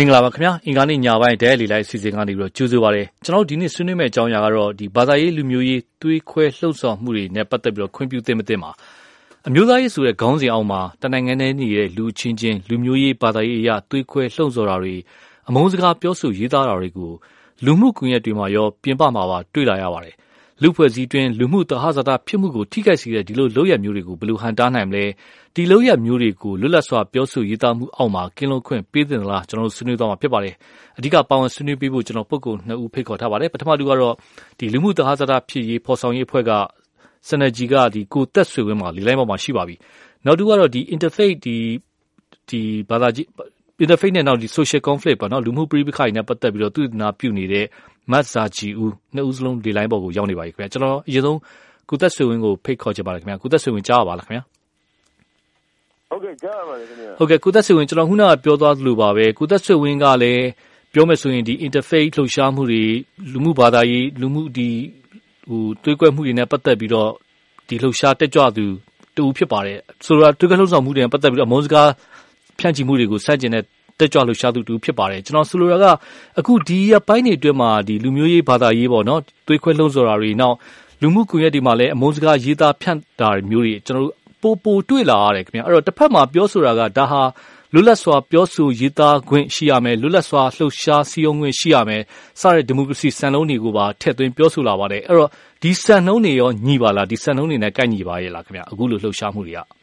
မင်္ဂလာပါခင်ဗျာ အင်္ဂါနေ့ညပိုင်းတဲလီလိုက်စီစဉ်ကနေပြီးတော့ကြိုဆိုပါရစေ ကျွန်တော်တို့ ဒီနေ့ဆွေးနွေးမယ့် အကြောင်းအရာကတော့ဒီဘာသာရေး လူမျိုးရေးတွေးခွဲလှုပ်ဆောင်မှုတွေနဲ့ ပတ်သက်ပြီးတော့ခွင့်ပြုသင့်မသင့်ပါ အမျိုးသားရေးဆိုတဲ့ ခေါင်းစဉ်အောက်မှာ တနိုင်ငံနဲ့နေတဲ့ လူချင်းချင်း လူမျိုးရေး ဘာသာရေးအရာတွေးခွဲလှုံ့ဆော်တာတွေ အမုန်းစကား ပြောဆိုရေးသားတာတွေကို လူမှုကွန်ရက်တွေမှာရော ပြင်ပမှာပါ တွေ့လာရပါတယ် လူဖွဲ့စည်းတွင်လူမှုတဟဇာတာဖြစ်မှုကို ထိခိုက်စေတဲ့ ဒီလိုလုပ်ရမျိုးတွေကို ဘယ်လိုဟန်တားနိုင်မလဲ ဒီလုပ်ရမျိုးတွေကို လွတ်လပ်စွာ ပြောဆိုရေးသားမှုအောက်မှာ ကင်းလုံးခွင့်ပေးတင်သလားကျွန်တော်တို့ဆွေးနွေးသွားမှာဖြစ်ပါတယ် အဓိက ပါဝင်ဆွေးနွေးပေးဖို့ကျွန်တော်ပုဂ္ဂိုလ်နှစ်ဦး ဖိတ်ခေါ်ထားပါတယ် ပထမလူကတော့ဒီလူမှုတဟဇာတာဖြစ်ရေး ဖော်ဆောင်ရေးအဖွဲ့ကစနဂျီကဒီကိုတက်ဆွေဝင်းမှာလီလိုင်းပေါ်မှာ ရှိပါပြီ နောက်တူကတော့ဒီ interface ဒီဒီဘာသာ ကြီး interface နဲ့နောက်ဒီ social conflict ပေါ့နော် လူမှုပြည်ပခိုင်နဲ့ ပတ်သက်ပြီးတော့သူနာပြုနေတဲ့မတ်ဇာဂျီဦး နှစ်ဦးစလုံးဒီလိုင်းပေါ်ကို ရောက်နေပါပြီခင်ဗျာကျွန်တော် အရင်ဆုံးကုသက်ဆွေဝင်းကို ဖိတ်ခေါ်ချင်ပါတယ်ခင်ဗျာကုသက်ဆွေဝင်း ကြားပါလားခင်ဗျာဟုတ်ကဲ့ ကြားပါပါတယ်ခင်ဗျာဟုတ်ကဲ့ကုသက်ဆွေဝင်း ကျွန်တော် ခုနက ပြောသွားသလိုပါပဲကုသက်ဆွေဝင်းကလည်း ပြောမယ်ဆိုရင်ဒီ interface လှုပ်ရှားမှုတွေ လူမှုဘာသာရေး လူမှုဒီဟိုတွေးကွက်မှုတွေနဲ့ ပတ်သက်ပြီးတော့ဒီလှုပ်ရှားတက်ကြွသူတူဖြစ်ပါတယ် ဆိုတော့တွေးကွက်လှုပ်ဆောင်မှုတွေနဲ့ ပတ်သက်ပြီးတော့ အမုန်းစကား ဖြန့်ချီမှုတွေကိုစတင်တဲ့ တက်ကြွလှုပ်ရှားသူတူဖြစ်ပါတယ် ကျွန်တော်ဆိုလိုတာက အခုဒီရပိုင်းတွေအတွင်းမှာဒီလူမျိုးရေး ဘာသာရေးပေါ့နော်တွေးခွဲလှုံ့ဆော်တာတွေ နောက် လူမှုကွန်ရက်တွေမှာလည်း အမုန်းစကားရေးသားဖြန့်တာမျိုးတွေ ကျွန်တော်တို့ပိုပိုတွေ့လာရတယ်ခင်ဗျ အဲ့တော့တစ်ဖက်မှာ ပြောဆိုတာက ဒါဟာ လွတ်လပ်စွာ ပြောဆိုရေးသားခွင့်ရှိရမယ် လွတ်လပ်စွာ လှုပ်ရှားစည်းရုံးခွင့်ရှိရမယ်စတဲ့ ဒီမိုကရေစီစံနှုန်းတွေကိုပါ ထည့်သွင်းပြောဆိုလာပါတယ် အဲ့တော့ ဒီစံနှုန်းတွေရော ညီပါလား ဒီစံနှုန်းတွေနဲ့ ကိုက်ညီပါရဲ့လားခင်ဗျအခုလို လှုပ်ရှားမှုတွေက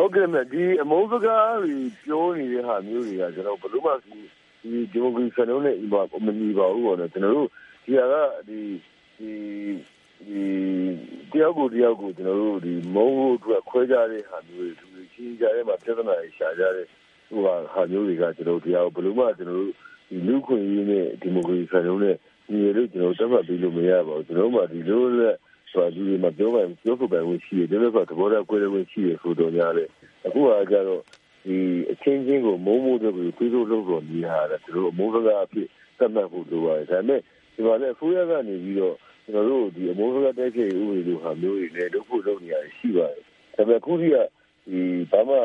ဟုတ်ကဲ့မြဒီအမုန်းစကားတွေပြောနေတဲ့ဟာမျိုးတွေကကျွန်တော်ဘယ်လိုမှဒီဒီဒီမိုကရေစီစံနှုန်းနဲ့ဒီမှာမညီပါဘူးပေါ့နော်ကျွန်တော်တို့ဒီဟာကဒီဒီဒီတယောက်ကိုတယောက်ကိုကျွန်တော်တို့ဒီမုန်းဖို့အတွက်ခွဲကြတဲ့ဟာမျိုးတွေသူချင်းကြတဲ့မှာပြဿနာတွေရှာကြတဲ့ဟိုဟာဟာမျိုးတွေကကျွန်တော်တို့တရားဘယ်လိုမှကျွန်တော်တို့ဒီလူခွင့်ရေးနဲ့ဒီမိုကရေစီစံနှုန်းနဲ့ညီလို့ကျွန်တော်တတ်မှတ်ပြီးလို့မရပါဘူးကျွန်တော်မှဒီလိုလက် ဆိုတာဒီမှာပြောပိုင်ပြောဖို့ပိုင်ဝင်ရှိတယ်ဒီလိုကသဘောထားကွဲတဲ့ဝင်ရှိရဆိုတော့ညာလေအခုကကြတော့ဒီအချင်းချင်းကိုမုံမိုးတဲ့ကိုပြီးလို့လို့တော့နေရတယ်သူတို့အမိုးစကားအဖြစ်သတ်မှတ်ဖို့လိုပါတယ်ဒါပေမဲ့ဒီမှာလည်းအစိုးရကနေပြီးတော့ကျွန်တော်တို့ဒီအမိုးစကားတိုက်ဖြည့်ဥပဒေလိုဟာမျိုးတွေလည်းလုပ်ဖို့လုပ်နေရတယ်ရှိပါတယ်ဒါပေမဲ့အခုထိကဒီဘာမှ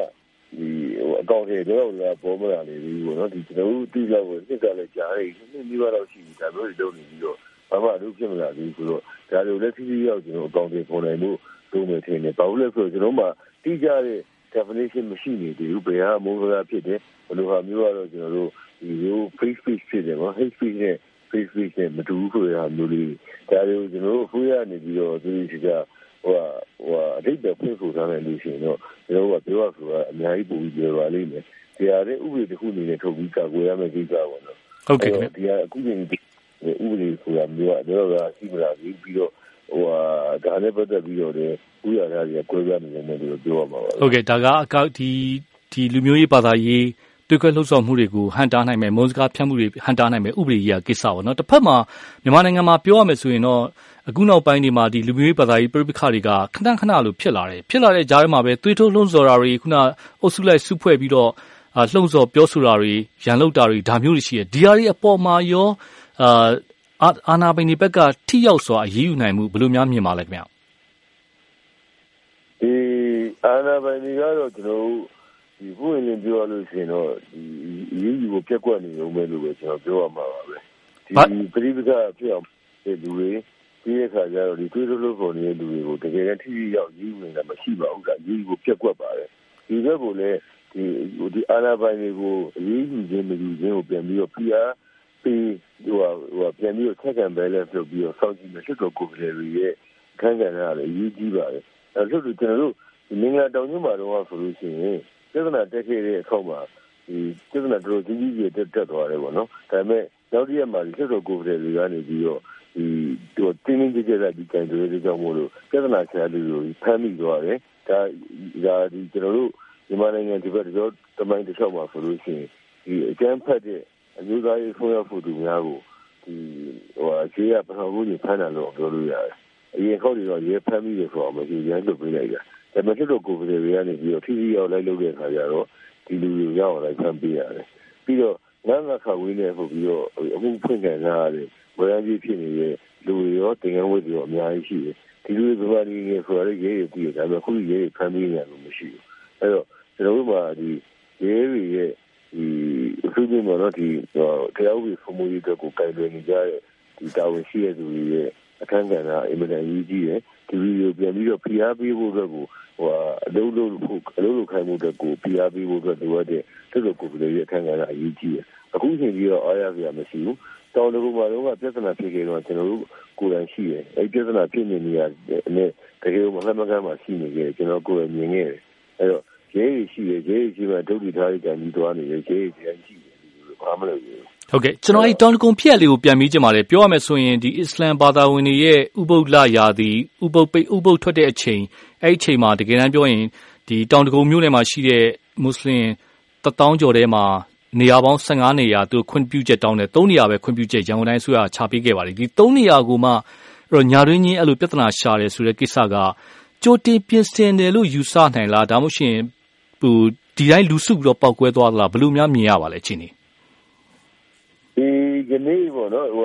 ဒီဟိုအကောင့်တွေတော့လာပေါ်မလာနေဘူးပေါ့နော်ဒီကျွန်တော်တို့တိကျကိုနှစ်ကလည်းကြားနေနှစ်မိဘတော့ရှိပြီဒါမျိုးတွေလုပ်နေပြီးတော့ ဘာမှအလုပ်ဖြစ်မလာဘူးဆိုတော့ဒါတွေလည်းထိထိရောက်ကျွန်တော်အကောင့်တွေပေါ်နိုင်မှုလုပ်နေတယ်။ဘာလို့လဲဆိုတော့ကျွန်တော်မှတိကျတဲ့ definition မရှိနေသေးဘူးဘယ်ဟာမုန်းစကားဖြစ်တယ်ဘယ်လိုဟာမျိုးကတော့ကျွန်တော်တို့ဒီလို face speech ဖြစ်တယ်နော် hate speech နဲ့ face speech နဲ့မတူဘူးဆိုတဲ့ဟာမျိုးလေးဒါတွေကိုကျွန်တော်တို့အဖိုးရနေပြီးတော့သူစီကဟိုဟိုအတိတ်ပဲဖွင့်ဆိုထားတယ်လို့ရှိရင်တော့ကျွန်တော်ကပြောရဆိုတာအများကြီးပိုပြီးပြောပါလိမ့်မယ်ဒီဟာတဲ့ဥပဒေတစ်ခုအနေနဲ့ထုတ်ပြီးကာကွယ်ရမယ့်ကိစ္စပေါ့နော်ဟုတ်ကဲ့ဒီဟာအခုချိန်ဒီ ဥပဒေဆိုတာမျိုးကကျွန်တော်ကရှိမလားပြီးပြီးတော့ဟိုဟာဒါနဲ့ပတ်သက်ပြီးတော့လည်းဥရသားတွေကကွဲပြားနေတယ်လို့ပြောရမှာပါဟုတ်ကဲ့ဒါကအကောက်ဒီဒီလူမျိုးရေးဘာသာရေးတွေ့ခွဲလှုပ်ဆောင်မှုတွေကိုဟန်တားနိုင်မယ်မုန်းစကားဖြန့်မှုတွေဟန်တားနိုင်မယ်ဥပဒေကြီးကကိစ္စပေါ့နော်တစ်ဖက်မှာမြန်မာနိုင်ငံမှာပြောရမယ်ဆိုရင်တော့အခုနောက်ပိုင်းဒီမှာဒီလူမျိုးရေးဘာသာရေးပြိပခါတွေကခဏခဏလိုဖြစ်လာတယ်ဖြစ်လာတဲ့ကြားထဲမှာပဲသွေးထိုးလှုံ့ဆော်တာတွေခုနအုပ်စုလိုက်စုဖွဲ့ပြီးတော့လှုံ့ဆော်ပြောဆိုတာတွေရန်လုပ်တာတွေဒါမျိုးတွေရှိတယ်ဒီဟာတွေအပေါ်မှာရော အာအာနာပိုင်ဒီဘက်က ထိရောက်စွာ အရေးယူနိုင်မှု ဘယ်လိုများ မြင်ပါလဲခင်ဗျာဒီအာနာပိုင်ဒီကတော့ ကျွန်တော်တို့ဒီဘုရင်လင်း ပြောလို့ရှိရင်တော့ဒီအရေးယူကိုပြက်ကွက်နေလို့ပဲလို့ပဲကျွန်တော်ပြောရမှာပါပဲ ဒီပရိပကဖြစ်အောင်ဒီလူတွေဒီအခါကျတော့ဒီတွေးလို့လို့ပေါ်နေတဲ့လူတွေကို တကယ်တမ်း ထိထိရောက်ရေးဝင်တာ မရှိပါဘူးကရေးကိုပြက်ကွက်ပါတယ် ဒီဘက်ကိုလည်းဒီဒီအာနာပိုင်တွေကို အရေးယူခြင်း မယူခြင်းကို ပြန်ပြီးတော့ PR ပြီးဟိုဟိုပြန်ပြီးတော့ check and balance လုပ်ပြီးတော့စောင့်ကြည့်မယ်ဖြစ်တော့ကိုယ်တွေရဲ့ခန်းကဏ္ဍလည်းအရေးကြီးပါတယ်အဲလို့ကျွန်တော်တို့မင်္ဂလာတောင်ညမှာတော့ဆိုလို့ရှိရင်ပြဿနာတက်ခဲ့တဲ့အခါမှာဒီပြဿနာတို့ကြီးကြီးကြီးတက်တက်သွားတယ်ပေါ့နော်ဒါပေမဲ့နောက်တစ်ရက်မှာဒီဖြစ်တော့ကိုယ်တွေကနေပြီးတော့ဒီတို့တင်းတင်းကြပ်ကြပ်ဒီကံတွေကြောင့်မို့လို့ပြဿနာဆရာတွေကိုဖမ်းမိသွားတယ်ဒါဒါဒီကျွန်တော်တို့မြန်မာနိုင်ငံဒီဘက်တော့တမိုင်းတစ်လျှောက်မှာဆိုလို့ရှိရင်ဒီအကျန်းဖက်တဲ့ အမျိုးသားရေးဆုံးရဖို့သူများကိုဒီဟိုအခြေရပထမဦးကြီးဖမ်းတယ်လို့ပြောလို့ရတယ်အရင်ခေါက်တွေတော့ရဲဖမ်းပြီးရဆိုတော့မရှိရန်လုပ်ပေးလိုက်တာဒါပေမဲ့တို့ကိုယ်တွေတွေကနေပြီးတော့ထိထိရောက်လိုက်လုပ်တဲ့အခါကျတော့ဒီလူတွေရောက်လာဖမ်းပေးရတယ်ပြီးတော့ငန်းငါခဝင်းနေပို့ပြီးတော့အမှုဖွင့်ခံရတဲ့ဝရမ်းကြီးဖြစ်နေတဲ့လူတွေရောတင်ငန်းဝတ်တွေရောအများကြီးရှိတယ်ဒီလူတွေဘာတွေနေဆိုရရဲရဲပြီးဒါပေမဲ့ခုရဲဖမ်းပေးနေတယ်လို့မရှိဘူးအဲ့တော့ကျွန်တော်တို့မှာဒီရဲတွေရဲ့ဒီအ ထူးသဖြင့်ပေါ့နော်ဒီတရားဥပဒေဖမှုရေးအတွက်ကိုကိုင်တွယ်နေကြတဲ့ဒီတာဝန်ရှိတဲ့သူတွေရဲ့အခမ်းကဏ္ဍအင်မတန်ကြီးကြီးတယ်ဒီဗီဒီယိုပြန်ပြီးတော့ဖိအားပေးဖို့အတွက်ကိုဟိုအလုံးလုံးဖို့အလုံးလုံးခိုင်းမှုအတွက်ကိုဖိအားပေးဖို့အတွက်လိုအပ်တဲ့သူတို့ကိုယ်ကလေးရဲ့အခမ်းကဏ္ဍအကြီးကြီးတယ်အခုချိန်ကြီးတော့အားရစရာမရှိဘူးတောင်တကူမှာတော့ပြဿနာဖြစ်ခဲ့တော့ကျွန်တော်တို့ကိုယ်တိုင်ရှိတယ်အဲပြဿနာဖြစ်နေနေရတဲ့တကယ်မလှမ်းမကမ်းမှာရှိနေကြတယ်ကျွန်တော်ကိုယ်မြင်ခဲ့တယ်အဲတော့ရဲရရှိတယ်ရဲရရှိမှဒုက္ခထားရတဲ့ကြီးသွားနေတယ်ရဲရပြန်ရှိတယ် ဘာမှမလုပ်ဘူးဟုတ်ကဲ့ကျွန်တော်အဲ့တောင်တကုံဖြစ်ရလေးကိုပြန်ပြီးကြည့်ပါလေပြောရမယ်ဆိုရင်ဒီအစ္စလမ်ဘာသာဝင်တွေရဲ့ဥပုပ်လရာသီဥပုပ်ပိတ်ဥပုပ်ထွက်တဲ့အချိန်အဲ့ဒီအချိန်မှာတကယ်တမ်းပြောရင်ဒီတောင်တကုံမြို့နယ်မှာရှိတဲ့မွတ်စလင်တထောင်ကျော်ထဲမှာနေရာပေါင်း15နေရာသူခွင့်ပြုချက်တောင်းတယ်3နေရာပဲခွင့်ပြုချက်ရန်ကုန်တိုင်းဆိုရချပေးခဲ့ပါတယ်ဒီ3နေရာကိုမှအဲ့တော့ညာရင်းချင်းအဲ့လိုပြဿနာရှာတယ်ဆိုတဲ့ကိစ္စကကြိုတင်ပြင်ဆင်တယ်လို့ယူဆနိုင်လားဒါမှမဟုတ်ရှင်ဟိုဒီတိုင်းလူစုပြီးတော့ပောက်ကွဲသွားသလားဘယ်လိုများမြင်ရပါလဲချင်းနေ ဒီကနေ့ပေါ့နော်ဟို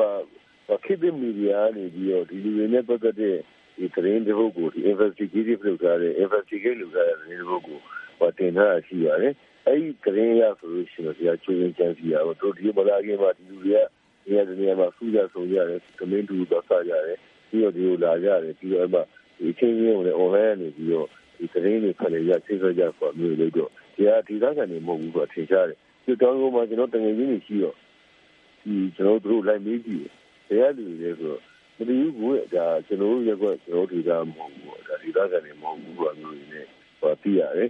ဟာခေတ်မီဒီယာနေပြီးတော့ဒီလူတွေနဲ့ပတ်သက်တဲ့ဒီသတင်းတွေကိုဒီ investigative လုပ်ထားတဲ့ investigate လုပ်ထားတဲ့သတင်းတွေကိုဟိုတင်ထားရှိရတယ်အဲ့ဒီသတင်းရဆိုလို့ရှိရင်ဒီအချိုးရင်းချမ်းစီရတော့တို့ဒီမလာခင်မှာဒီလူတွေကနေရာနေရာမှာဖူးကြဆုံးရတယ်သမင်းတူတော့စားကြရတယ်ပြီးတော့ဒီလိုလာကြတယ်ပြီးတော့အဲ့မှာဒီချင်းချင်းကိုလည်း online နေပြီးတော့ဒီသတင်းတွေဖတ်လေရသိစေကြဆိုမျိုးလေးတော့ဒီဟာဒီသားကနေမဟုတ်ဘူးဆိုတော့ထင်ရှားတယ်ဒီတောင်းကုန်မှာကျွန်တော်တငယ်ချင်းတွေရှိတော့ ဒီကျွန်တော်တို့လိုက်မေးကြည့်တယ်ဘယ်ကလူတွေလဲဆိုတော့မသိဘူးကိုဒါကျွန်တော်တို့ရက်ကွက်ကျွန်တော်ဒေတာမဟုတ်ဘူးဒါဒေတာကနေမဟုတ်ဘူးဆိုတာမျိုးတွေနဲ့ဟောသိရတယ်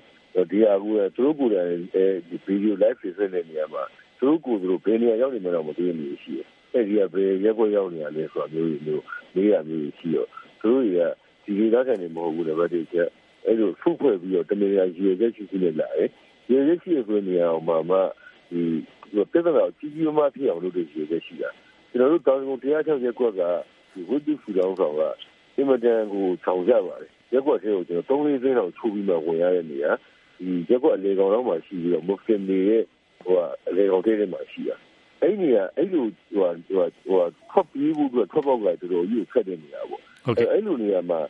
ဒီဟာကူသူတို့ကိုယ်တိုင်အဲဒီဗီဒီယို live ဖြစ်တဲ့နေရာမှာသူတို့ကိုယ်သူတို့ဘယ်နေရာရောက်နေမှတော့မသိနေရှိတယ်အဲဒီကဘယ်ရက်ကွက်ရောက်နေရလဲဆိုတာမျိုးတွေမျိုးမေးရမျိုးရှိတော့သူတို့တွေကဒီဒေတာကနေမဟုတ်ဘူးလေဗတ်ဒီချက်အဲ့လိုဖုတ်ဖွဲ့ပြီးတော့တမန်ရာရေချက်ရှိရှိနဲ့လာတယ်ရေချက်ရှိရဆိုနေအောင်မှာမှဒီ ပြဿနာကြီးကြီးမားဖြစ်အောင်လုပ်တဲ့ရေချက်ရှိတာကျွန်တော်တို့တောင်ကုန်တရားချောက်ရက်ကွက်ကဒီဝိတုဖူတော်ဆောင်ကအင်မတန်ကိုဆောင်ကြပါတယ်ရက်ကွက်သေးကိုကျွန်တော်3-4သိန်းလောက်ချိုးပြီးမှဝင်ရတဲ့နေရာဒီရက်ကွက်အလေကောင်တော့မှရှိပြီးတော့မွတ်စလင်တွေရဲ့ဟိုအလေကောင်တဲ့မှာရှိတာအဲ့ဒီကအဲ့လိုဟိုဟိုဟိုထွက်ပြီးဘူးကထွက်ပေါက်ကတော်တော်ကြီးဆက်တဲ့နေရာပေါ့အဲ့လိုနေရာမှာ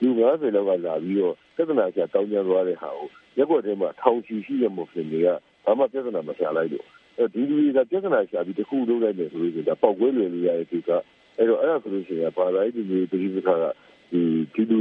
လူ90လောက်ကလာပြီးတော့ပြဿနာချတောင်းကြသွားတဲ့ဟာကိုရက်ွက်ထဲမှာထောင်ချီရှိတဲ့မွတ်စလင်တွေကဘာမှပြဿနာမရှာလိုက်လို့အဲ ဒီလူတွေကပြဿနာရှာပြီးတခုလုပ်လိုက်တယ်ဆိုလို့ဆိုတာပေါက်ကွဲလွယ်လို့ရတဲ့ဒီကအဲ့တော့အဲ့ဒါဆိုလို့ရှိရင်ဘာသာရေးဒီဒီပခါကဒီဒီလူ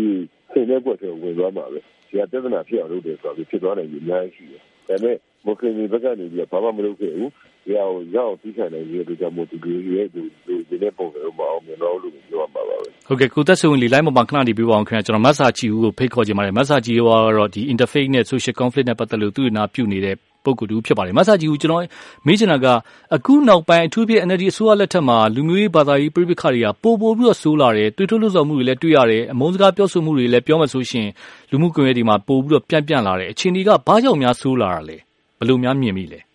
ဆင်တဲ့ဘက်ထဲဝင်သွားမှာပဲဒီကပြဿနာဖြစ်အောင်လုပ်တယ်ဆိုတော့ဖြစ်သွားနိုင်ပြီအများကြီးရှိတယ်ဒါပေမဲ့ မွတ်စလင်တွေဘက်ကနေပြီးဘာမှမလုပ်ခဲ့ဘူး။ဒီဟာကိုရအောင်ပြီးခံနိုင်ရတဲ့ကြောင့်မို့ဒီလိုရဲ့ဒီဒီတဲ့ပုံစံမအောင်မြင်တော့လို့ပြောမှာပါပဲ။ဟုတ်ကဲ့ကိုသက်စုံလီလိုက်မှာခဏနေပြီးပါအောင်ခင်ဗျာကျွန်တော်မတ်စာချီဦးကိုဖိတ်ခေါ်ချင်ပါတယ်။မတ်စာချီကတော့ဒီ interface နဲ့ social conflict နဲ့ပတ်သက်လို့သူ့နာပြုနေတဲ့ပုဂ္ဂိုလ်တူဖြစ်ပါတယ်။မတ်စာကြီးကိုကျွန်တော်မေးချင်တာကအခုနောက်ပိုင်းအထူးဖြင့် NLD အစိုးရလက်ထက်မှာလူမျိုးရေးဘာသာရေးပြိပခါတွေကပိုပိုပြီးတော့ဆိုးလာတယ်။တွေးထွလို့ဆိုမှုတွေလည်းတွေ့ရတယ်။အမုန်းစကားပြောဆိုမှုတွေလည်းပြောမှဆိုရှင်လူမှုကွန်ရက်တွေမှာပိုပြီးတော့ပြန့်ပြန့်လာတယ်။အခြေအနေကဘာကြောင့်များဆိုးလာတာလဲ။ဘ ယ်လိုများမြင်မိလဲ။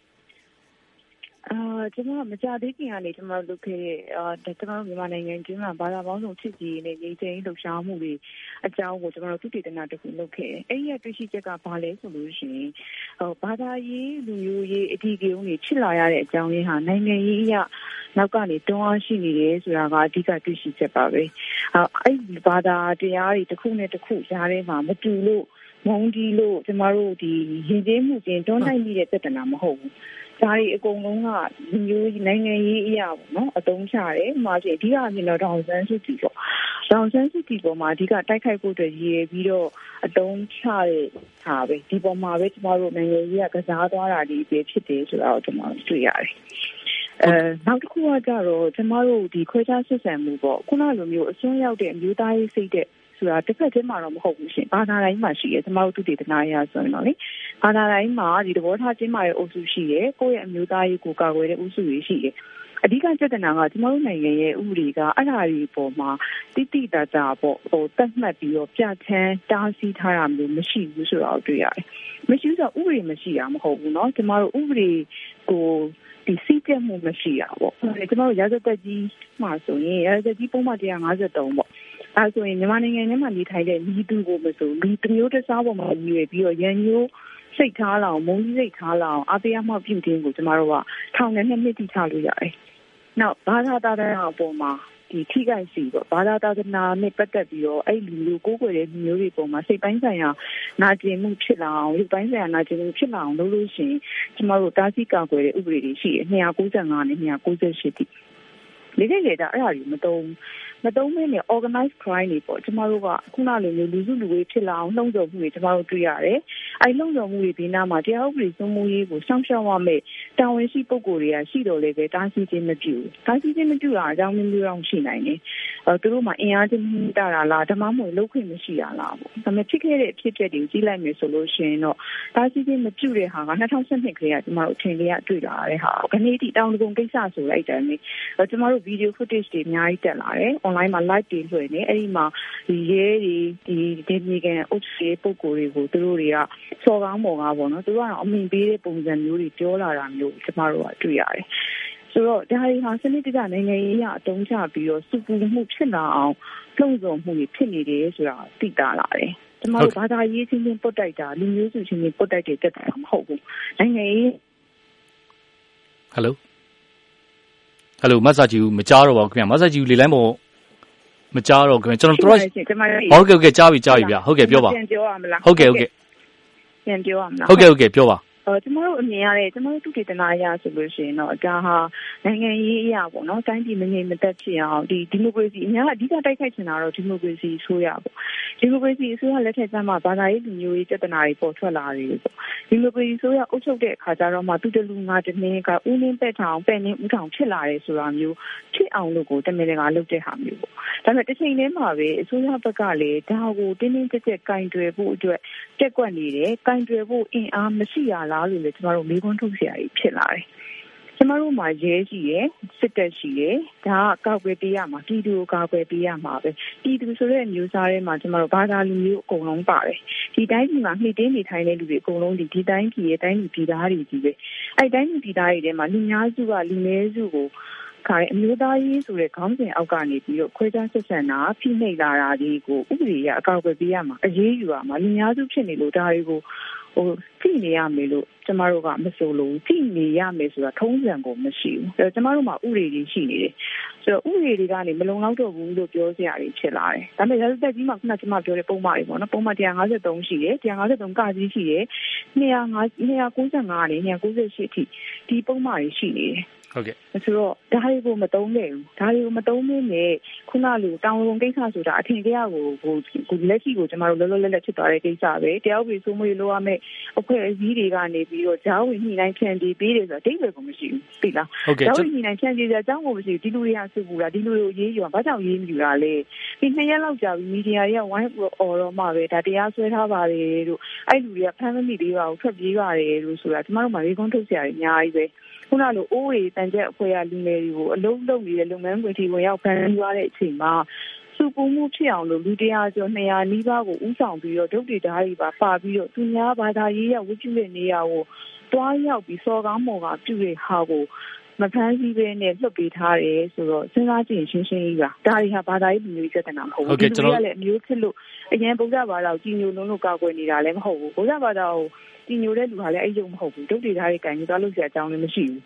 အာကျမမကြသေးခင်ကနေကျမတို့လုပ်ခဲ့တဲ့အာကျမတို့မြန်မာနိုင်ငံကျင်းမှာဘာသာပေါင်းစုံချစ်ကြည်နဲ့ငြိမ်းချမ်းရေးလှုပ်ရှားမှုတွေအကြောင်းကိုကျမတို့သူတည်တနာတခုလုပ်ခဲ့တယ်။အဲ့ဒီရဲ့တွေ့ရှိချက်ကဘာလဲဆိုလို့ရှိရင်ဟိုဘာသာရေးလူမျိုးရေးအဓိကရုဏ်းတွေဖြစ်လာရတဲ့အကြောင်းရင်းဟာနိုင်ငံရေးအရနောက်ကနေတွန်းအားရှိနေတယ်ဆိုတာကအဓိကတွေ့ရှိချက်ပါပဲ။အဲ့ဒီဘာသာတရားတွေတစ်ခုနဲ့တစ်ခုရားထဲမှာမတူလို့ မုန်းတီးလို့ကျမတို့ဒီရင်ကျေးမှုချင်းတွန်းတိုက်မိတဲ့ပြဿနာမဟုတ်ဘူးဒါတွေအကုန်လုံးကလူမျိုးနိုင်ငံရေးအရာပေါ့နော်အတုံးချတယ်။မှာဆိုအဓိကအမြင်တော့ဒေါန်ဆန်းစုကြည်ပေါ့။ဒေါန်ဆန်းစုကြည်ပေါ်မှာအဓိကတိုက်ခိုက်ဖို့အတွက်ရည်ရပြီးတော့အတုံးချတဲ့ဟာပဲဒီပေါ်မှာပဲကျမတို့နိုင်ငံရေးကကစားသွားတာဒီပဲဖြစ်တယ်ဆိုတာကိုကျမတို့တွေ့ရတယ်။အဲနောက်တစ်ခုကကြတော့ကျမတို့ဒီခွဲခြားဆက်ဆံမှုပေါ့ခုနလိုမျိုးအစွန်းရောက်တဲ့အမျိုးသားရေးစိတ်တဲ့ ဆိုတာတစ်ဖက်ချင်းမှာတော့မဟုတ်ဘူးရှင်ဘာသာတိုင်းမှာရှိတယ်ကျမတို့သူတည်တနာရဆိုရင်တော့လေဘာသာတိုင်းမှာဒီသဘောထားချင်းမာရဲ့အုပ်စုရှိတယ်ကိုယ့်ရဲ့အမျိုးသားရေးကိုကာကွယ်တဲ့အုပ်စုတွေရှိတယ်အဓိကပြဿနာကကျမတို့နိုင်ငံရဲ့ဥပဒေကအဲ့ဒါတွေပေါ်မှာတိတိတကျပေါ့ဟိုတတ်မှတ်ပြီးတော့ပြဋ္ဌာန်းတားဆီးထားတာမျိုးမရှိဘူးဆိုတော့တွေ့ရတယ်။မရှိဆိုဥပဒေမရှိတာမဟုတ်ဘူးเนาะကျမတို့ဥပဒေကိုဒီစီးပြတ်မှုမရှိတာပေါ့။ကျမတို့ရာဇသက်ကြီးမှာဆိုရင်ရာဇသက်ကြီးပုံမှန်153ပေါ့ အဲဆိုရင်မြန်မာနိုင်ငံထဲမှာနေထိုင်တဲ့မိသူကိုမဆိုလူတစ်မျိုးတစ်စားပေါ်မှာရည်ရွယ်ပြီးတော့ရန်ညိုးစိတ်ထားလောင်မုန်းကြီးစိတ်ထားလောင်အပေးအမှောက်ပြုခြင်းကိုကျမတို့ကထောင်နဲ့နှစ်နှစ်တိချလို့ရတယ်။နောက်ဘာသာတာတဲ့အပေါ်မှာဒီထိခိုက်စီပေါ့ဘာသာသာသနာနဲ့ပတ်သက်ပြီးတော့အဲ့လူမျိုးကိုးကွယ်တဲ့လူမျိုးတွေပုံမှာစိတ်ပိုင်းဆိုင်ရာနာကျင်မှုဖြစ်လာအောင်လူပိုင်းဆိုင်ရာနာကျင်မှုဖြစ်လာအောင်လုပ်လို့ရှိရင်ကျမတို့တားဆီးကာကွယ်တဲ့ဥပဒေတွေရှိတယ်295နဲ့298တိလေလေလေဒါအဲ့ဒါကြီးမတုံး မတုံးမင်းနဲ့ organized crime တွေပေါ့ကျမတို့ကခုနလိုမျိုးလူစုလူဝေးဖြစ်လာအောင်နှုံးဆော်မှုတွေကျမတို့တွေ့ရတယ်။အဲနှုံးဆော်မှုတွေဒီနားမှာတရားဥပဒေစိုးမိုးရေးကိုစောင့်ရှောက်ရမယ်။တာဝန်ရှိပုဂ္ဂိုလ်တွေကရှိတော်လည်းပဲတားဆီးခြင်းမပြုဘူး။တားဆီးခြင်းမပြုတာအကြောင်းမျိုးမျိုးတော့ရှိနိုင်တယ်။အဲသူတို့မှာအင်အားချင်းတာတာလားဓမ္မမဟုတ်လောက်ခွင့်မရှိတာလားပေါ့။ဒါပေမဲ့ဖြစ်ခဲ့တဲ့အဖြစ်အပျက်တွေကိုကြည့်လိုက်မယ်ဆိုလို့ရှိရင်တော့တားဆီးခြင်းမပြုတဲ့ဟာက2012ခရက်ကျမတို့အထင်လေးကတွေ့လာရတဲ့ဟာ။ခဏဒီတောင်တကုံကိစ္စဆိုလိုက်တယ်လေ။ကျမတို့ video footage တွေအများကြီးတက်လာတယ်။ online မှာ live တွေလွှင့်နေအဲ့ဒီမှာဒီရဲတွေဒီဒေမီကန်အုပ်စုပုံကိုယ်တွေကိုသူတို့တွေကစော်ကားမော်ကားပေါ့နော်သူတို့ကတော့အမိန်ပေးတဲ့ပုံစံမျိုးတွေပြောလာတာမျိုးကျမတို့ကတွေ့ရတယ်ဆိုတော့ဒါတွေဟာစနစ်တကျနိုင်ငံရေးအတုံးချပြီးတော့စုပူမှုဖြစ်လာအောင်လှုံ့ဆော်မှုတွေဖြစ်နေတယ်ဆိုတာသိတာလာတယ်ကျမတို့ဘာသာရေးချင်းချင်းပုတ်တိုက်တာလူမျိုးစုချင်းချင်းပုတ်တိုက်တဲ့တက်တာမဟုတ်ဘူးနိုင်ငံရေးဟယ်လိုဟယ်လိုမဆာဂျီမကြားတော့ပါဘူးခင်ဗျမဆာဂျီလေလိုင်းပေါ် မကြားတော့ခင်ဗျကျွန်တော်တို့ဟုတ်ကဲ့ဟုတ်ကဲ့ကြားပြီကြားပြီဗျဟုတ်ကဲ့ပြောပါပြန်ပြောရမလားဟုတ်ကဲ့ဟုတ်ကဲ့ပြန်ပြောရမလားဟုတ်ကဲ့ဟုတ်ကဲ့ပြောပါ ကျမတို့အမြင်ရတဲ့ကျမတို့သူတေသနာအရဆိုလို့ရှိရင်တော့ဒါဟာနိုင်ငံရေးအရာပေါ့နော်တိုင်းပြည်မငြိမ်မသက်ဖြစ်အောင်ဒီဒီမိုကရေစီအများအဓိကတိုက်ခိုက်ချင်တာတော့ဒီမိုကရေစီဆိုရပေါ့ဒီမိုကရေစီအစိုးရလက်ထက်ကျမှဘာသာရေးလူမျိုးရေးပြဿနာတွေပေါ်ထွက်လာတယ်ပေါ့ဒီမိုကရေစီဆိုရအုပ်ချုပ်တဲ့အခါကျတော့မှသူတလူငါတမင်းကဦးနှင်းပက်ထောင်ပဲ့နှင်းဦးထောင်ဖြစ်လာတယ်ဆိုတာမျိုးဖြစ်အောင်လို့ကိုတမင်တကာလုပ်တဲ့ဟာမျိုးပေါ့ဒါပေမဲ့တစ်ချိန်တည်းမှာပဲအစိုးရဘက်ကလည်းဒါကိုတင်းတင်းကြပ်ကြပ်ကင်တွယ်ဖို့အတွက်တက်ကွက်နေတယ်ကင်တွယ်ဖို့အင်အားမရှိရလားလားလို့လည်းကျမတို့မေးခွန်းထုတ်စရာကြီးဖြစ်လာတယ်။ကျမတို့မှာရဲကြီးရယ်စစ်တပ်ရှိရယ်ဒါကကောက်ွယ်ပေးရမှာပြည်သူကိုကောက်ွယ်ပေးရမှာပဲပြည်သူဆိုတဲ့မျိုးစားထဲမှာကျမတို့ဘာသာလူမျိုးအကုန်လုံးပါတယ်ဒီတိုင်းပြည်မှာနှိမ့်တင်းနေထိုင်တဲ့လူတွေအကုန်လုံးဒီဒီတိုင်းပြည်ရဲ့တိုင်းပြည်ပြည်သားတွေကြီးပဲအဲ့တိုင်းပြည်ပြည်သားတွေထဲမှာလူများစုကလူနည်းစုကို ခါရင်အမျိုးသားရေးဆိုတဲ့ခေါင်းစဉ်အောက်ကနေပြီးတော့ခွဲခြားဆက်ဆံတာဖိနှိပ်လာတာဒီကိုဥပဒေရအကောက်ွယ်ပေးရမှာအရေးယူရမှာလူများစုဖြစ်နေလို့ဒါတွေကိုဟိုဖိနေရမယ်လို့ကျမတို့ကမဆိုလို့ဖိနေရမယ်ဆိုတာထုံးစံကိုမရှိဘူးအဲကျမတို့မှာဥပဒေတွေရှိနေတယ်ဆိုတော့ဥပဒေတွေကနေမလုံလောက်တော့ဘူးလို့ပြောစရာတွေဖြစ်လာတယ်ဒါပေမဲ့ရက်သက်ကြီးမှာခုနကျမပြောတဲ့ပုံမှန်တွေပေါ့နော်ပုံမှန်153ရှိတယ်153ကကြီးရှိတယ်295 295နဲ့298အထိဒီပုံမှန်တွေရှိနေတယ် ဟုတ်ကဲ့ဆိုတော့ဒါတွေကိုမတုံးခဲ့ဘူးဒါတွေကိုမတုံးမင်းနဲ့ခုနလိုတောင်ဝင်ကိစ္စဆိုတာအထင်ကြီးကိုဟိုလက်ရှိကိုကျမတို့လောလောလတ်လတ်ဖြစ်သွားတဲ့ကိစ္စပဲတရားဥပဒေစိုးမိုးရေးလိုရမယ်အဖွဲ့အစည်းတွေကနေပြီးတော့ဂျားဝင်ညှိနှိုင်းဖြန့်ပြီးပေးတယ်ဆိုတာအတိတ်ပဲကိုမရှိဘူးသိလားဂျားဝင်ညှိနှိုင်းဖြန့်ပြီးကြအကြောင်းကိုမရှိဘူးဒီလူတွေကစုပူတာဒီလူတွေကိုရေးယူတာဘာကြောင့်ရေးမယူတာလဲဒီနှစ်ရက်လောက်ကြာပြီးမီဒီယာတွေကဝိုင်းအော်တော့မှပဲဒါတရားစွဲထားပါတယ်လို့အဲ့လူတွေကဖမ်းမမိသေးပါဘူးထွက်ပြေးပါတယ်လို့ဆိုတာကျမတို့မှရေခွန်းထုတ်စရာအများကြီးပဲ ခုနလိုအိုးရီတန်ကျက်အဖွဲ့ကလူငယ်တွေကိုအလုံးလုံးနေတဲ့လုပ်ငန်းခွင်ထိဝင်ရောက်ဖန်ပြီးသွားတဲ့အချိန်မှာစုပူမှုဖြစ်အောင်လို့လူတရားကျော်200နီးပါးကိုဥဆောင်ပြီးတော့ဒုတ်တွေဓာတ်တွေပါပါပြီးတော့သူများဘာသာရေးရဝတ်ပြုတဲ့နေရာကိုတွားရောက်ပြီးစော်ကားမော်ကားပြုတဲ့ဟာကို မဖမ်းဆီးဘဲနဲ့လွတ်ပေးထားတယ်ဆိုတော့စဉ်းစားကြည့်ရင်ရှင်းရှင်းကြီးပါဒါတွေဟာဘာသာရေးလူမျိုးပြဿနာမဟုတ်ဘူးဒီလိုကလည်းအမျိုးဖြစ်လို့အရင်ဗုဒ္ဓဘာသာကိုကြီးညိုလုံးလို့ကောက်ွယ်နေတာလည်းမဟုတ်ဘူးဗုဒ္ဓဘာသာကိုကြီးညိုတဲ့လူဟာလည်းအဲ့ရုံမဟုတ်ဘူးဒုတ်တွေဓာတ်တွေကင်ပြီးသွားလို့ဆရာအကြောင်းလည်းမရှိဘူး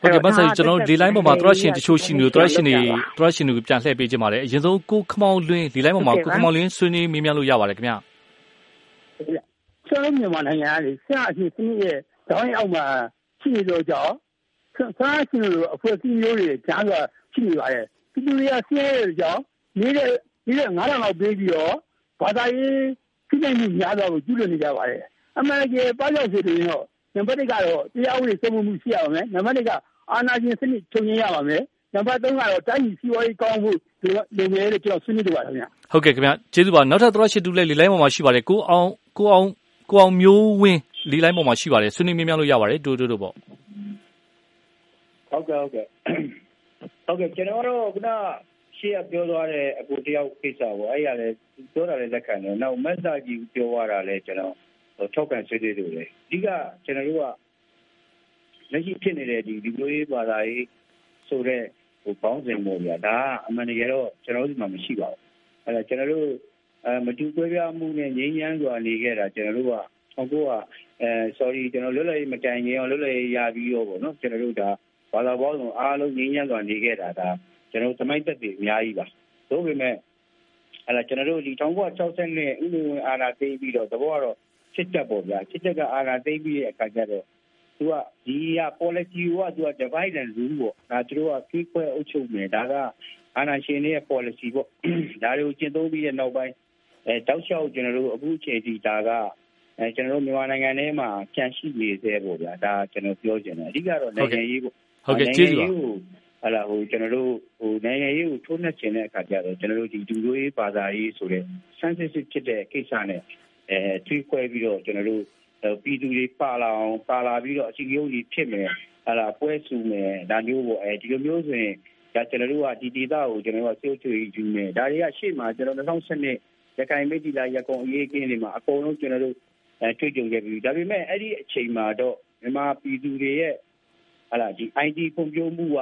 ဟုတ်ကဲ့မဆာကျွန်တော်ဒီ line ပေါ်မှာသရရှင်တချို့ရှိနေလို့သရရှင်တွေသရရှင်တွေကိုပြန်လှည့်ပေးခြင်းပါတယ်အရင်ဆုံးကိုခမောင်လွင်ဒီ line ပေါ်မှာကိုခမောင်လွင်ဆွေးနွေးမေးမြန်းလို့ရပါတယ်ခင်ဗျာဆရာမြန်မာနိုင်ငံလေဆရာအရှင်စနစ်ရဲ့တောင်းရင်အောက်မှာရှိနေတော့ကြောင့် ဆရာရှင်တို့အဖွဲ့အစည်းမျိုးတွေကြားကရှိနေပါတယ်ဒီလူတွေကဆရာရဲ့ကြောင့်နေတဲ့နေတဲ့9000လောက်ပေးပြီးတော့ဘာသာရေးဖိနှိပ်မှုများတော့ကိုကျူးလွန်နေကြပါတယ်အမှန်ကြီးပါကြောက်စီတွေတော့နံပါတ်1ကတော့တရားဥပဒေစိုးမိုးမှုရှိရပါမယ်နံပါတ်2ကအာဏာရှင်စနစ်ချုပ်ငြိမ်းရပါမယ်နံပါတ်3ကတော့တိုင်းပြည်စီးပွားရေးကောင်းဖို့လိုမယ်လို့ကျွန်တော်ဆွေးနွေးလိုပါတယ်ခင်ဗျဟုတ်ကဲ့ခင်ဗျကျေးဇူးပါနောက်ထပ်သရရှိတူလဲလီလိုင်းပေါ်မှာရှိပါတယ်ကိုအောင်ကိုအောင်ကိုအောင်မျိုးဝင်းလီလိုင်းပေါ်မှာရှိပါတယ်ဆွေးနွေးမြင်မြလို့ရပါတယ်တူတူတူပေါ့ ဟုတ်ကဲ့ဟုတ်ကဲ့ဟုတ်ကဲ့ကျွန်တော်တို့ခုနရှေ့ကပြောသွားတဲ့အကူတယောက်ကိစ္စပေါ့အဲ့ရလဲပြောတာလဲလက်ခံတယ်နောက်မက်စာကြီးပြောသွားတာလဲကျွန်တော်ထောက်ခံဆွေးနွေးလို့လေအဓိကကျွန်တော်တို့ကလက်ရှိဖြစ်နေတဲ့ဒီဒီလိုရေးဘာသာရေးဆိုတဲ့ဟိုပေါင်းစင်ပေါ်ပြဒါကအမှန်တကယ်တော့ကျွန်တော်တို့ဒီမှာမရှိပါဘူးအဲ့ဒါကျွန်တော်တို့အဲမတူကွဲပြားမှုနဲ့ငြိမ်းချမ်းစွာနေခဲ့တာကျွန်တော်တို့ကဟိုကအဲ sorry ကျွန်တော်လွတ်လပ်ရေးမတိုင်ခင်အောင်လွတ်လပ်ရေးရပြီးတော့ပေါ့နော်ကျွန်တော်တို့ဒါ ဘာသာပေါင်းစုံအားလုံးငြိမ်းချမ်းစွာနေခဲ့တာဒါကျွန်တော်သမိုင်းသက်တွေအများကြီးပါသို့ပေမဲ့အဲ့ဒါကျွန်တော်တို့ဒီ1960နဲ့ဥပဒေဝင်အာဏာသိမ်းပြီးတော့သဘောကတော့စစ်တပ်ပေါ့ဗျာစစ်တပ်ကအာဏာသိမ်းပြီးတဲ့အခါကျတော့သူကဒီက policy ကသူက divide and rule ပေါ့ဒါသူတို့ကကိခွဲအုပ်ချုပ်မယ်ဒါကအာဏာရှင်တွေရဲ့ policy ပေါ့ဒါတွေကိုကျင့်သုံးပြီးတဲ့နောက်ပိုင်းအဲတောက်လျှောက်ကျွန်တော်တို့အခုချိန်ထိဒါကအဲကျွန်တော်တို့မြန်မာနိုင်ငံထဲမှာကြန့်ရှိနေသေးပေါ့ဗျာဒါကျွန်တော်ပြောချင်တယ်အဓိကတော့နိုင်ငံရေးပေါ့ ဟုတ်ကဲ့ကျေးဇူးပါဟလာဟိုကျွန်တော်တို့ဟိုနိုင်ငံရေးကိုထိုးနှက်ခြင်းတဲ့အခါကျတော့ကျွန်တော်တို့ဒီဒူရိုးရေးဘာသာရေးဆိုတဲ့ sensitive ဖြစ်တဲ့ကိစ္စနဲ့အဲထွေးခွဲပြီးတော့ကျွန်တော်တို့ပြည်သူတွေပါလာအောင်ပါလာပြီးတော့အစီအရုံးကြီးဖြစ်မယ်ဟလာပွဲစုမယ်ဒါမျိုးပေါ့အဲဒီလိုမျိုးဆိုရင်ဒါကျွန်တော်တို့ကဒီဒေသကိုကျွန်တော်တို့ကစေုပ်ချွေယူမယ်ဒါတွေကရှေ့မှာကျွန်တော်2012ရခိုင်မိတိလာရကုံအရေးကင်းတွေမှာအကုန်လုံးကျွန်တော်တို့အဲတွေ့ကြုံခဲ့ပြီးဒါပေမဲ့အဲ့ဒီအချိန်မှာတော့မြန်မာပြည်သူတွေရဲ့ ဟလာဒီ ID ဖွံ့ဖြိုးမှုက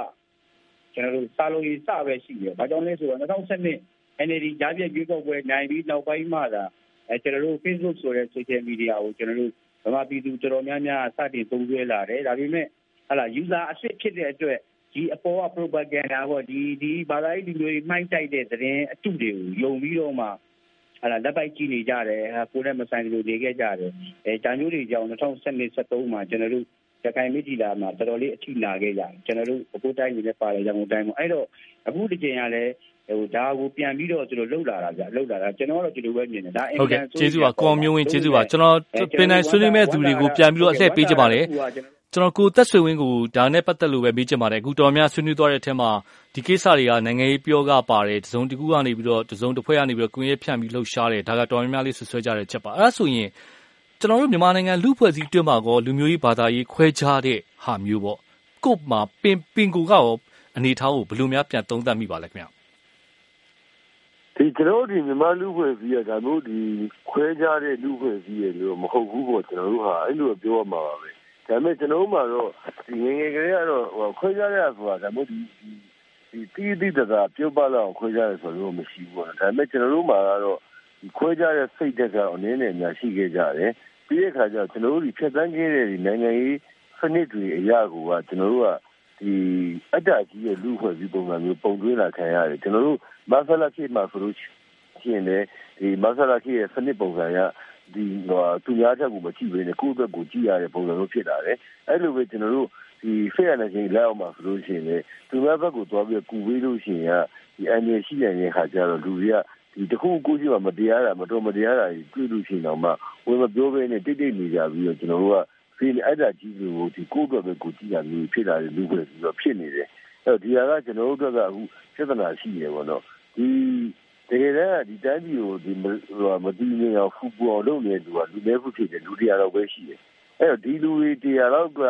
ကျွန်တော်တို့စာလုံးရေးစပဲရှိတယ်။ဘာကြောင့်လဲဆိုတော့2012 NLD ကြားပြည့်ရွေးကောက်ပွဲနိုင်ပြီးနောက်ပိုင်းမှသာအဲကျွန်တော်တို့ Facebook ဆိုတဲ့ social media ကိုကျွန်တော်တို့ဗမာပြည်သူတော်တော်များများစတင်သုံးစွဲလာတယ်။ဒါပေမဲ့ဟလာ user အစ်စ်ဖြစ်တဲ့အတွက်ဒီအပေါ်က propaganda ပေါ့ဒီဒီဘာသာရေးလူမျိုးတွေမှိုင်းတိုက်တဲ့သတင်းအတုတွေကိုယုံပြီးတော့မှဟလာလက်ပိုက်ကြည့်နေကြတယ်ဟာကိုယ်နဲ့မဆိုင်လို့နေခဲ့ကြတယ်အဲတာမျိုးတွေကြောင့်2012 73မှာကျွန်တော်တို့ ရခိုင်မိတီလာမှာတော်တော်လေးအထိနာခဲ့ကြကျွန်တော်တို့အကိုတိုင်းနေလည်းပါတယ်ရန်ကုန်တိုင်းမှာအဲ့တော့အခုဒီချိန်ကလည်းဟိုဒါကိုပြန်ပြီးတော့သူတို့လှုပ်လာတာဗျလှုပ်လာတာကျွန်တော်ကတော့ဒီလိုပဲမြင်တယ်ဒါအင်ကန်ကျေးဇူးပါကောင်းမျိုးဝင်ကျေးဇူးပါကျွန်တော်ပင်နိုင်ဆွေးနွေးမဲ့သူတွေကိုပြန်ပြီးတော့အလှည့်ပေးကြပါလေကျွန်တော်ကိုသက်ဆွေဝင်းကိုဒါနဲ့ပတ်သက်လို့ပဲမေးချင်ပါတယ်အခုတော်များဆွေးနွေးသွားတဲ့အထက်မှာဒီကိစ္စတွေကနိုင်ငံရေးပြောကပါတယ်တစုံတစ်ခုကနေပြီးတော့တစုံတစ်ဖွဲ့ကနေပြီးတော့ကွင်းရဲဖြန့်ပြီးလှုပ်ရှားတယ်ဒါကတော်များများလေးဆွဆွဲကြတဲ့ချက်ပါအဲ့ဒါဆိုရင် ကျွန်တော်တို့မြန်မာနိုင်ငံလူဖွဲ့စည်းတွင်းမှာကောလူမျိုးရေးဘာသာရေးခွဲခြားတဲ့ဟာမျိုးပေါ့ကို့မှာပင်ပင်ကိုကရောအနေထားကိုဘယ်လိုများပြန်သုံးသပ်မိပါလဲခင်ဗျဒီကျွန်တော်ဒီမြန်မာလူဖွဲ့စည်းရဒါမျိုးဒီခွဲခြားတဲ့လူဖွဲ့စည်းရလို့မဟုတ်ဘူးပေါ့ကျွန်တော်တို့ဟာအဲ့လိုပြောရမှာပါပဲဒါပေမဲ့ကျွန်တော်တို့မှာတော့ဒီငငယ်ကလေးကတော့ခွဲခြားရဆိုတာဒါမျိုးဒီဒီတီးတီးတသာပြုတ်ပါလောက်ခွဲခြားရဆိုလို့မရှိဘူးပေါ့ဒါပေမဲ့ကျွန်တော်တို့မှာကတော့ ခွဲခြားတဲ့စိတ်တက်ကတော့အနည်းနဲ့အများရှိခဲ့ကြတယ်ပြီးတဲ့အခါကျတော့ကျွန်တော်တို့ဒီဖြတ်တန်းခဲ့တဲ့ဒီနိုင်ငံရေးစနစ်တွေအရာကိုကကျွန်တော်တို့ကဒီအတ္တကြီးရဲ့လူဖွဲ့စည်းပုံစံမျိုးပုံသွင်းလာခံရတယ်ကျွန်တော်တို့မဆလာခေတ်မှာဆိုလို့ရှိရင်လည်းဒီမဆလာခေတ်ရဲ့စနစ်ပုံစံကဒီဟိုသူများချက်ကိုမကြည့်ဘဲနဲ့ကိုယ့်အတွက်ကိုကြည့်ရတဲ့ပုံစံမျိုးဖြစ်လာတယ်အဲ့လိုပဲကျွန်တော်တို့ဒီ fair နဲ့ချင်းလက်အောင်မှာဆိုလို့ရှိရင်လည်းသူများဘက်ကိုသွားပြီးကူဝေးလို့ရှိရင်ကဒီအန်ရရှိတဲ့ခါကျတော့လူတွေက ဒီတခုကိုကြီးမှမတရားတာမတော်မတရားတာတွေ့လို့ရှိရင်တော့မှဝင်မပြောဘဲနဲ့တိတ်တိတ်နေကြပြီးတော့ကျွန်တော်တို့ကဖေးအဲ့ဒါကြီးကိုဒီကိုယ့်အတွက်ပဲကိုကြည့်ရမျိုးဖြစ်လာတဲ့လူတွေပြီးတော့ဖြစ်နေတယ်အဲ့တော့ဒီဟာကကျွန်တော်တို့ကအခုပြဿနာရှိနေပေါ့နော်ဒီတကယ်တမ်းဒီတိုင်းပြည်ကိုဒီမတည်ငြိမ်အောင်ဖူပူအောင်လုပ်နေတဲ့လူကလူနည်းခုဖြစ်တယ်လူတရားတော့ပဲရှိတယ်အဲ့တော့ဒီလူတွေတရားတော့က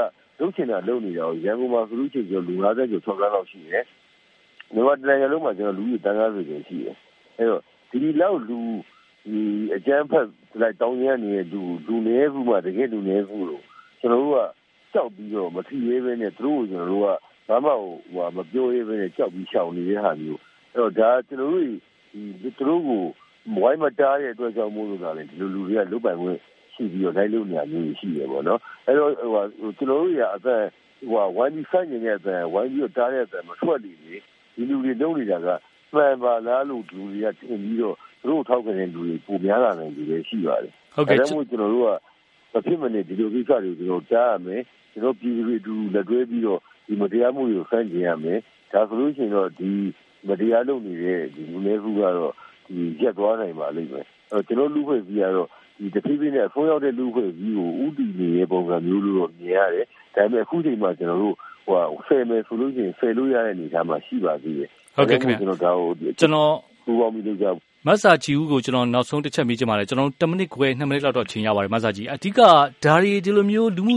လုပ်ချင်တာလုပ်နေတာကိုရန်ကုန်မှာဆိုလို့ရှိရင်လူ90ကျော်60လောက်ရှိတယ်မြန်မာတိုင်းလုံးမှာကျွန်တော်လူကြီးတန်းကားဆိုရင်ရှိတယ်အဲ့တော့ ဒီလောက်လူဒီအကျန်းဖက်လိုက်တောင်းရနေတဲ့လူလူနေခုမှတကယ်လူနေခုလို့ကျွန်တော်တို့ကကြောက်ပြီးတော့မထီရဲပဲနဲ့သူတို့ကျွန်တော်တို့ကဘာမှဟိုမပြောရဲပဲနဲ့ကြောက်ပြီးရှောင်နေတဲ့ဟာမျိုးအဲ့တော့ဒါကျွန်တော်တို့ဒီသူတို့ကိုဝိုင်းမတားတဲ့အတွက်ကြောင့်မို့လို့ကလည်းဒီလိုလူတွေကလုတ်ပိုင်ခွင့်ရှိပြီးတော့လိုက်လို့နေရာမျိုးရှိရပေါ့နော်အဲ့တော့ဟိုကျွန်တော်တို့ရအသက်ဟိုဝိုင်းပြီးဆိုင်နေတဲ့အသက်ဝိုင်းပြီးတော့တားတဲ့အသက်မထွက်နေလေဒီလူတွေလုံးနေတာက မှန်ပါလားလို့လူတွေကထင်ပြီးတော့သူတို့ထောက်ခံတဲ့လူတွေပုံများလာနိုင်တယ်ရှိပါတယ်ဟုတ်ကဲ့ဒါမှမဟုတ်ကျွန်တော်တို့ကမဖြစ်မနေဒီလိုကိစ္စတွေကိုကျွန်တော်ကြားရမယ်ကျွန်တော်ပြည်သူတွေအတူလက်တွဲပြီးတော့ဒီမတရားမှုတွေကိုဖန်ကျင်ရမယ်ဒါဆိုလို့ရှိရင်တော့ဒီမတရားလုပ်နေတဲ့ဒီလူနည်းစုကတော့ဒီရက်သွားနိုင်ပါလိမ့်မယ်အဲကျွန်တော်လူဖွဲ့စည်းကတော့ဒီတဖြည်းဖြည်းနဲ့အဆုံးရောက်တဲ့လူဖွဲ့စည်းကိုဥတည်နေတဲ့ပုံစံမျိုးလို့တော့မြင်ရတယ်ဒါပေမဲ့အခုချိန်မှာကျွန်တော်တို့ဟိုဆယ်မယ်ဆိုလို့ရှိရင်ဆယ်လို့ရတဲ့အနေအထားမှာရှိပါသေးတယ် ဟုတ်ကဲ့ခင်ဗျကျွန်တော်ဒါကိုကျွန်တော်ပူပေါင်းပြီးလုပ်ကြမဆာချီဦးကိုကျွန်တော်နောက်ဆုံးတစ်ချက်မေးချင်ပါတယ်ကျွန်တော်10မိနစ်ခွဲ2မိနစ်လောက်တော့ချိန်ရပါတယ်မဆာချီအဓိကဒါရီဒီလိုမျိုးလူမှု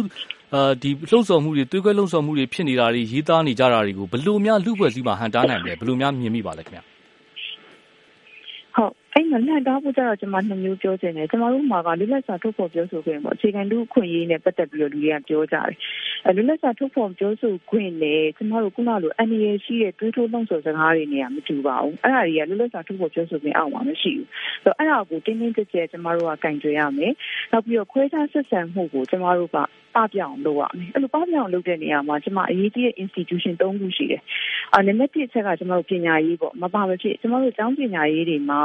အာဒီလှုပ်ဆော်မှုတွေတွေးခွဲလှုပ်ဆော်မှုတွေဖြစ်နေတာတွေရေးသားနေကြတာတွေကိုဘယ်လိုများလူ့ဖွဲ့စည်းမှာဟန်တားနိုင်မလဲဘယ်လိုများမြင်မိပါလဲခင်ဗျဟုတ် အဲ့မှာလှန်တားဖို့ကြတော့ကျွန်မနှစ်မျိုးပြောချင်တယ်ကျွန်တော်တို့မှာကလူလက်စာထုတ်ဖော်ပြောဆိုခွင့်ပေါ့အခြေခံလူခွင့်ရေးနဲ့ပတ်သက်ပြီးတော့လူတွေကပြောကြတယ်အဲလူလက်စာထုတ်ဖော်ပြောဆိုခွင့်နဲ့ကျွန်တော်တို့ခုနလိုအန်ရရှိတဲ့တွေးထိုးလုံးဆိုစကားတွေနေရာမတူပါဘူးအဲ့ဒါတွေကလူလက်စာထုတ်ဖော်ပြောဆိုခွင့်အောက်မှာမရှိဘူးဆိုတော့အဲ့ဒါကိုတင်းတင်းကြပ်ကြပ်ကျွန်တော်တို့ကကင်ကြွေရမယ်နောက်ပြီးတော့ခွဲခြားဆက်ဆံမှုကိုကျွန်တော်တို့က ပပြောင်လုပ်ရမယ်အဲ့လိုပပြောင်လုပ်တဲ့နေရာမှာကျွန်မအရေးကြီးတဲ့ institution ၃ခုရှိတယ်ဟနံပါတ်1အချက်ကကျမတို့ပညာရေးပေါ့မပါမဖြစ်ကျမတို့ကျောင်းပညာရေးတွေမှာ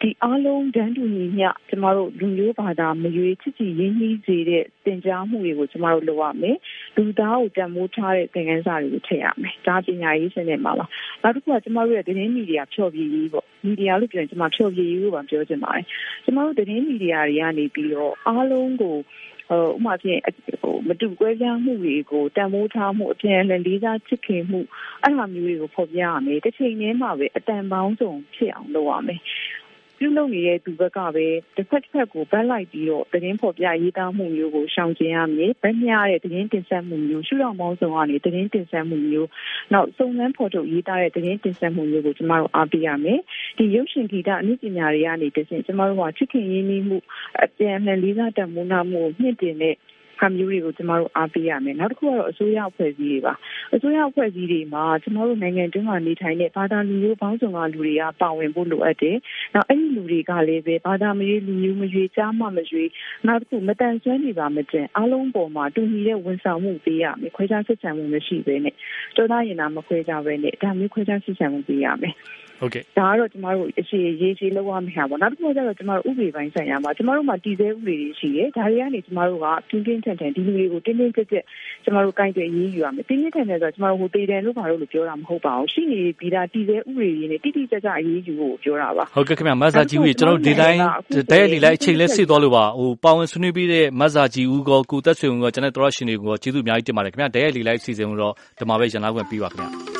ဒီအားလုံးတန်းတူညီမျှကျမတို့လူမျိုးဘာသာမရွေးချစ်ချစ်ရင်းနှီးစေတဲ့သင်ကြားမှုတွေကိုကျမတို့လုပ်ရမယ်လူသားကိုတန်ဖိုးထားတဲ့သင်ခန်းစာတွေကိုထည့်ရမယ်ဒါပညာရေးစနစ်မှာပါနောက်တစ်ခုကကျမတို့ရဲ့သတင်းမီဒီယာဖြော်ပြရေးပေါ့မီဒီယာလို့ပြောရင်ကျမဖြော်ပြရေးလို့ပါပြောချင်ပါတယ်ကျမတို့သတင်းမီဒီယာတွေကနေပြီးတော့အားလုံးကို ဟိုဥမာဖြင့်ဟိုမတူကွဲပြားမှုတွေကိုတန်ဖိုးထားမှုအပြန်အလှန်လေးစားချစ်ခင်မှုအဲ့လိုမျိုးတွေကိုဖော်ပြရမယ်တစ်ချိန်တည်းမှာပဲအတန်ပေါင်းစုံဖြစ်အောင်လုပ်ရမယ် ပြုလုပ်နေတဲ့သူဘက်ကပဲတစ်ဖက်တစ်ဖက်ကိုဗတ်လိုက်ပြီးတော့သတင်းဖော်ပြရေးသားမှုမျိုးကိုရှောင်ကျဉ်ရမယ်။ဗတ်မြတဲ့သတင်းတင်ဆက်မှုမျိုးရှုထောင့်ပေါင်းစုံကနေသတင်းတင်ဆက်မှုမျိုးနောက်စုံစမ်းဖော်ထုတ်ရေးသားတဲ့သတင်းတင်ဆက်မှုမျိုးကိုကျမတို့အားပေးရမယ်။ဒီရုပ်ရှင်ဂီတအနည်းပညာတွေကနေတဆင့်ကျမတို့ကချစ်ခင်ရင်းနှီးမှုအပြန်အလှန်လေးစားတန်ဖိုးနာမှုမြင့်တင်တဲ့ ဟာမျိုးတွေကိုကျမတို့အားပေးရမယ်နောက်တစ်ခုကတော့အစိုးရအဖွဲ့အစည်းတွေပါအစိုးရအဖွဲ့အစည်းတွေမှာကျမတို့နိုင်ငံတွင်းမှာနေထိုင်တဲ့ဘာသာလူမျိုးပေါင်းစုံကလူတွေကပါဝင်ဖို့လိုအပ်တယ်နောက်အဲ့ဒီလူတွေကလည်းပဲဘာသာမရွေးလူမျိုးမရွေးကြားမှမရွေးနောက်တစ်ခုမတန်ဆွမ်းနေပါမကျင်အားလုံးပေါ်မှာတူညီတဲ့ဝန်ဆောင်မှုပေးရမယ်ခွဲခြားဆက်ဆံမှုမရှိဘဲနဲ့တော်သားရင်နာမခွဲခြားဘဲနဲ့ဒါမျိုးခွဲခြားဆက်ဆံမှုပေးရမယ် ဟုတ်ကဲ့ဒါကတော့ကျမတို့အရှိရေးကြီးလောက်ရမှာပေါ့နောက်တစ်ခုကျတော့ကျမတို့ဥပဒေပိုင်းဆိုင်ရာမှာကျမတို့မှာတည်ဆဲဥပဒေတွေရှိတယ်ဒါတွေကနေကျမတို့ကပြင်းပြင်းထန်ထန်ဒီလူတွေကိုတင်းတင်းကြပ်ကြပ်ကျမတို့ကင်တွယ်ရေးယူရမယ်တင်းတင်းထန်ထန်ဆိုတော့ကျမတို့ဟိုတေတန်လို့ဘာလို့လို့ပြောတာမဟုတ်ပါဘူးရှိနေပြီးသားတည်ဆဲဥပဒေတွေနဲ့တိတိကျကျအရေးယူဖို့ပြောတာပါဟုတ်ကဲ့ခင်ဗျမတ်စာကြီးဦးကျွန်တော်ဒီတိုင်းတိုက်ရိုက်ဒီလိုက်အချိန်လဲစစ်သွားလို့ပါဟိုပါဝင်ဆွေးနွေးပြီးတဲ့မတ်စာကြီးဦးကကိုသက်ဆွေဦးကကျွန်တော်တို့ရှင်တွေကကျေးဇူးအများကြီးတင်ပါတယ်ခင်ဗျတိုက်ရိုက်ဒီလိုက်စီစဉ်လို့တော့ဒီမှာပဲရန်လာခွင့်ပြီးပါခင်ဗျ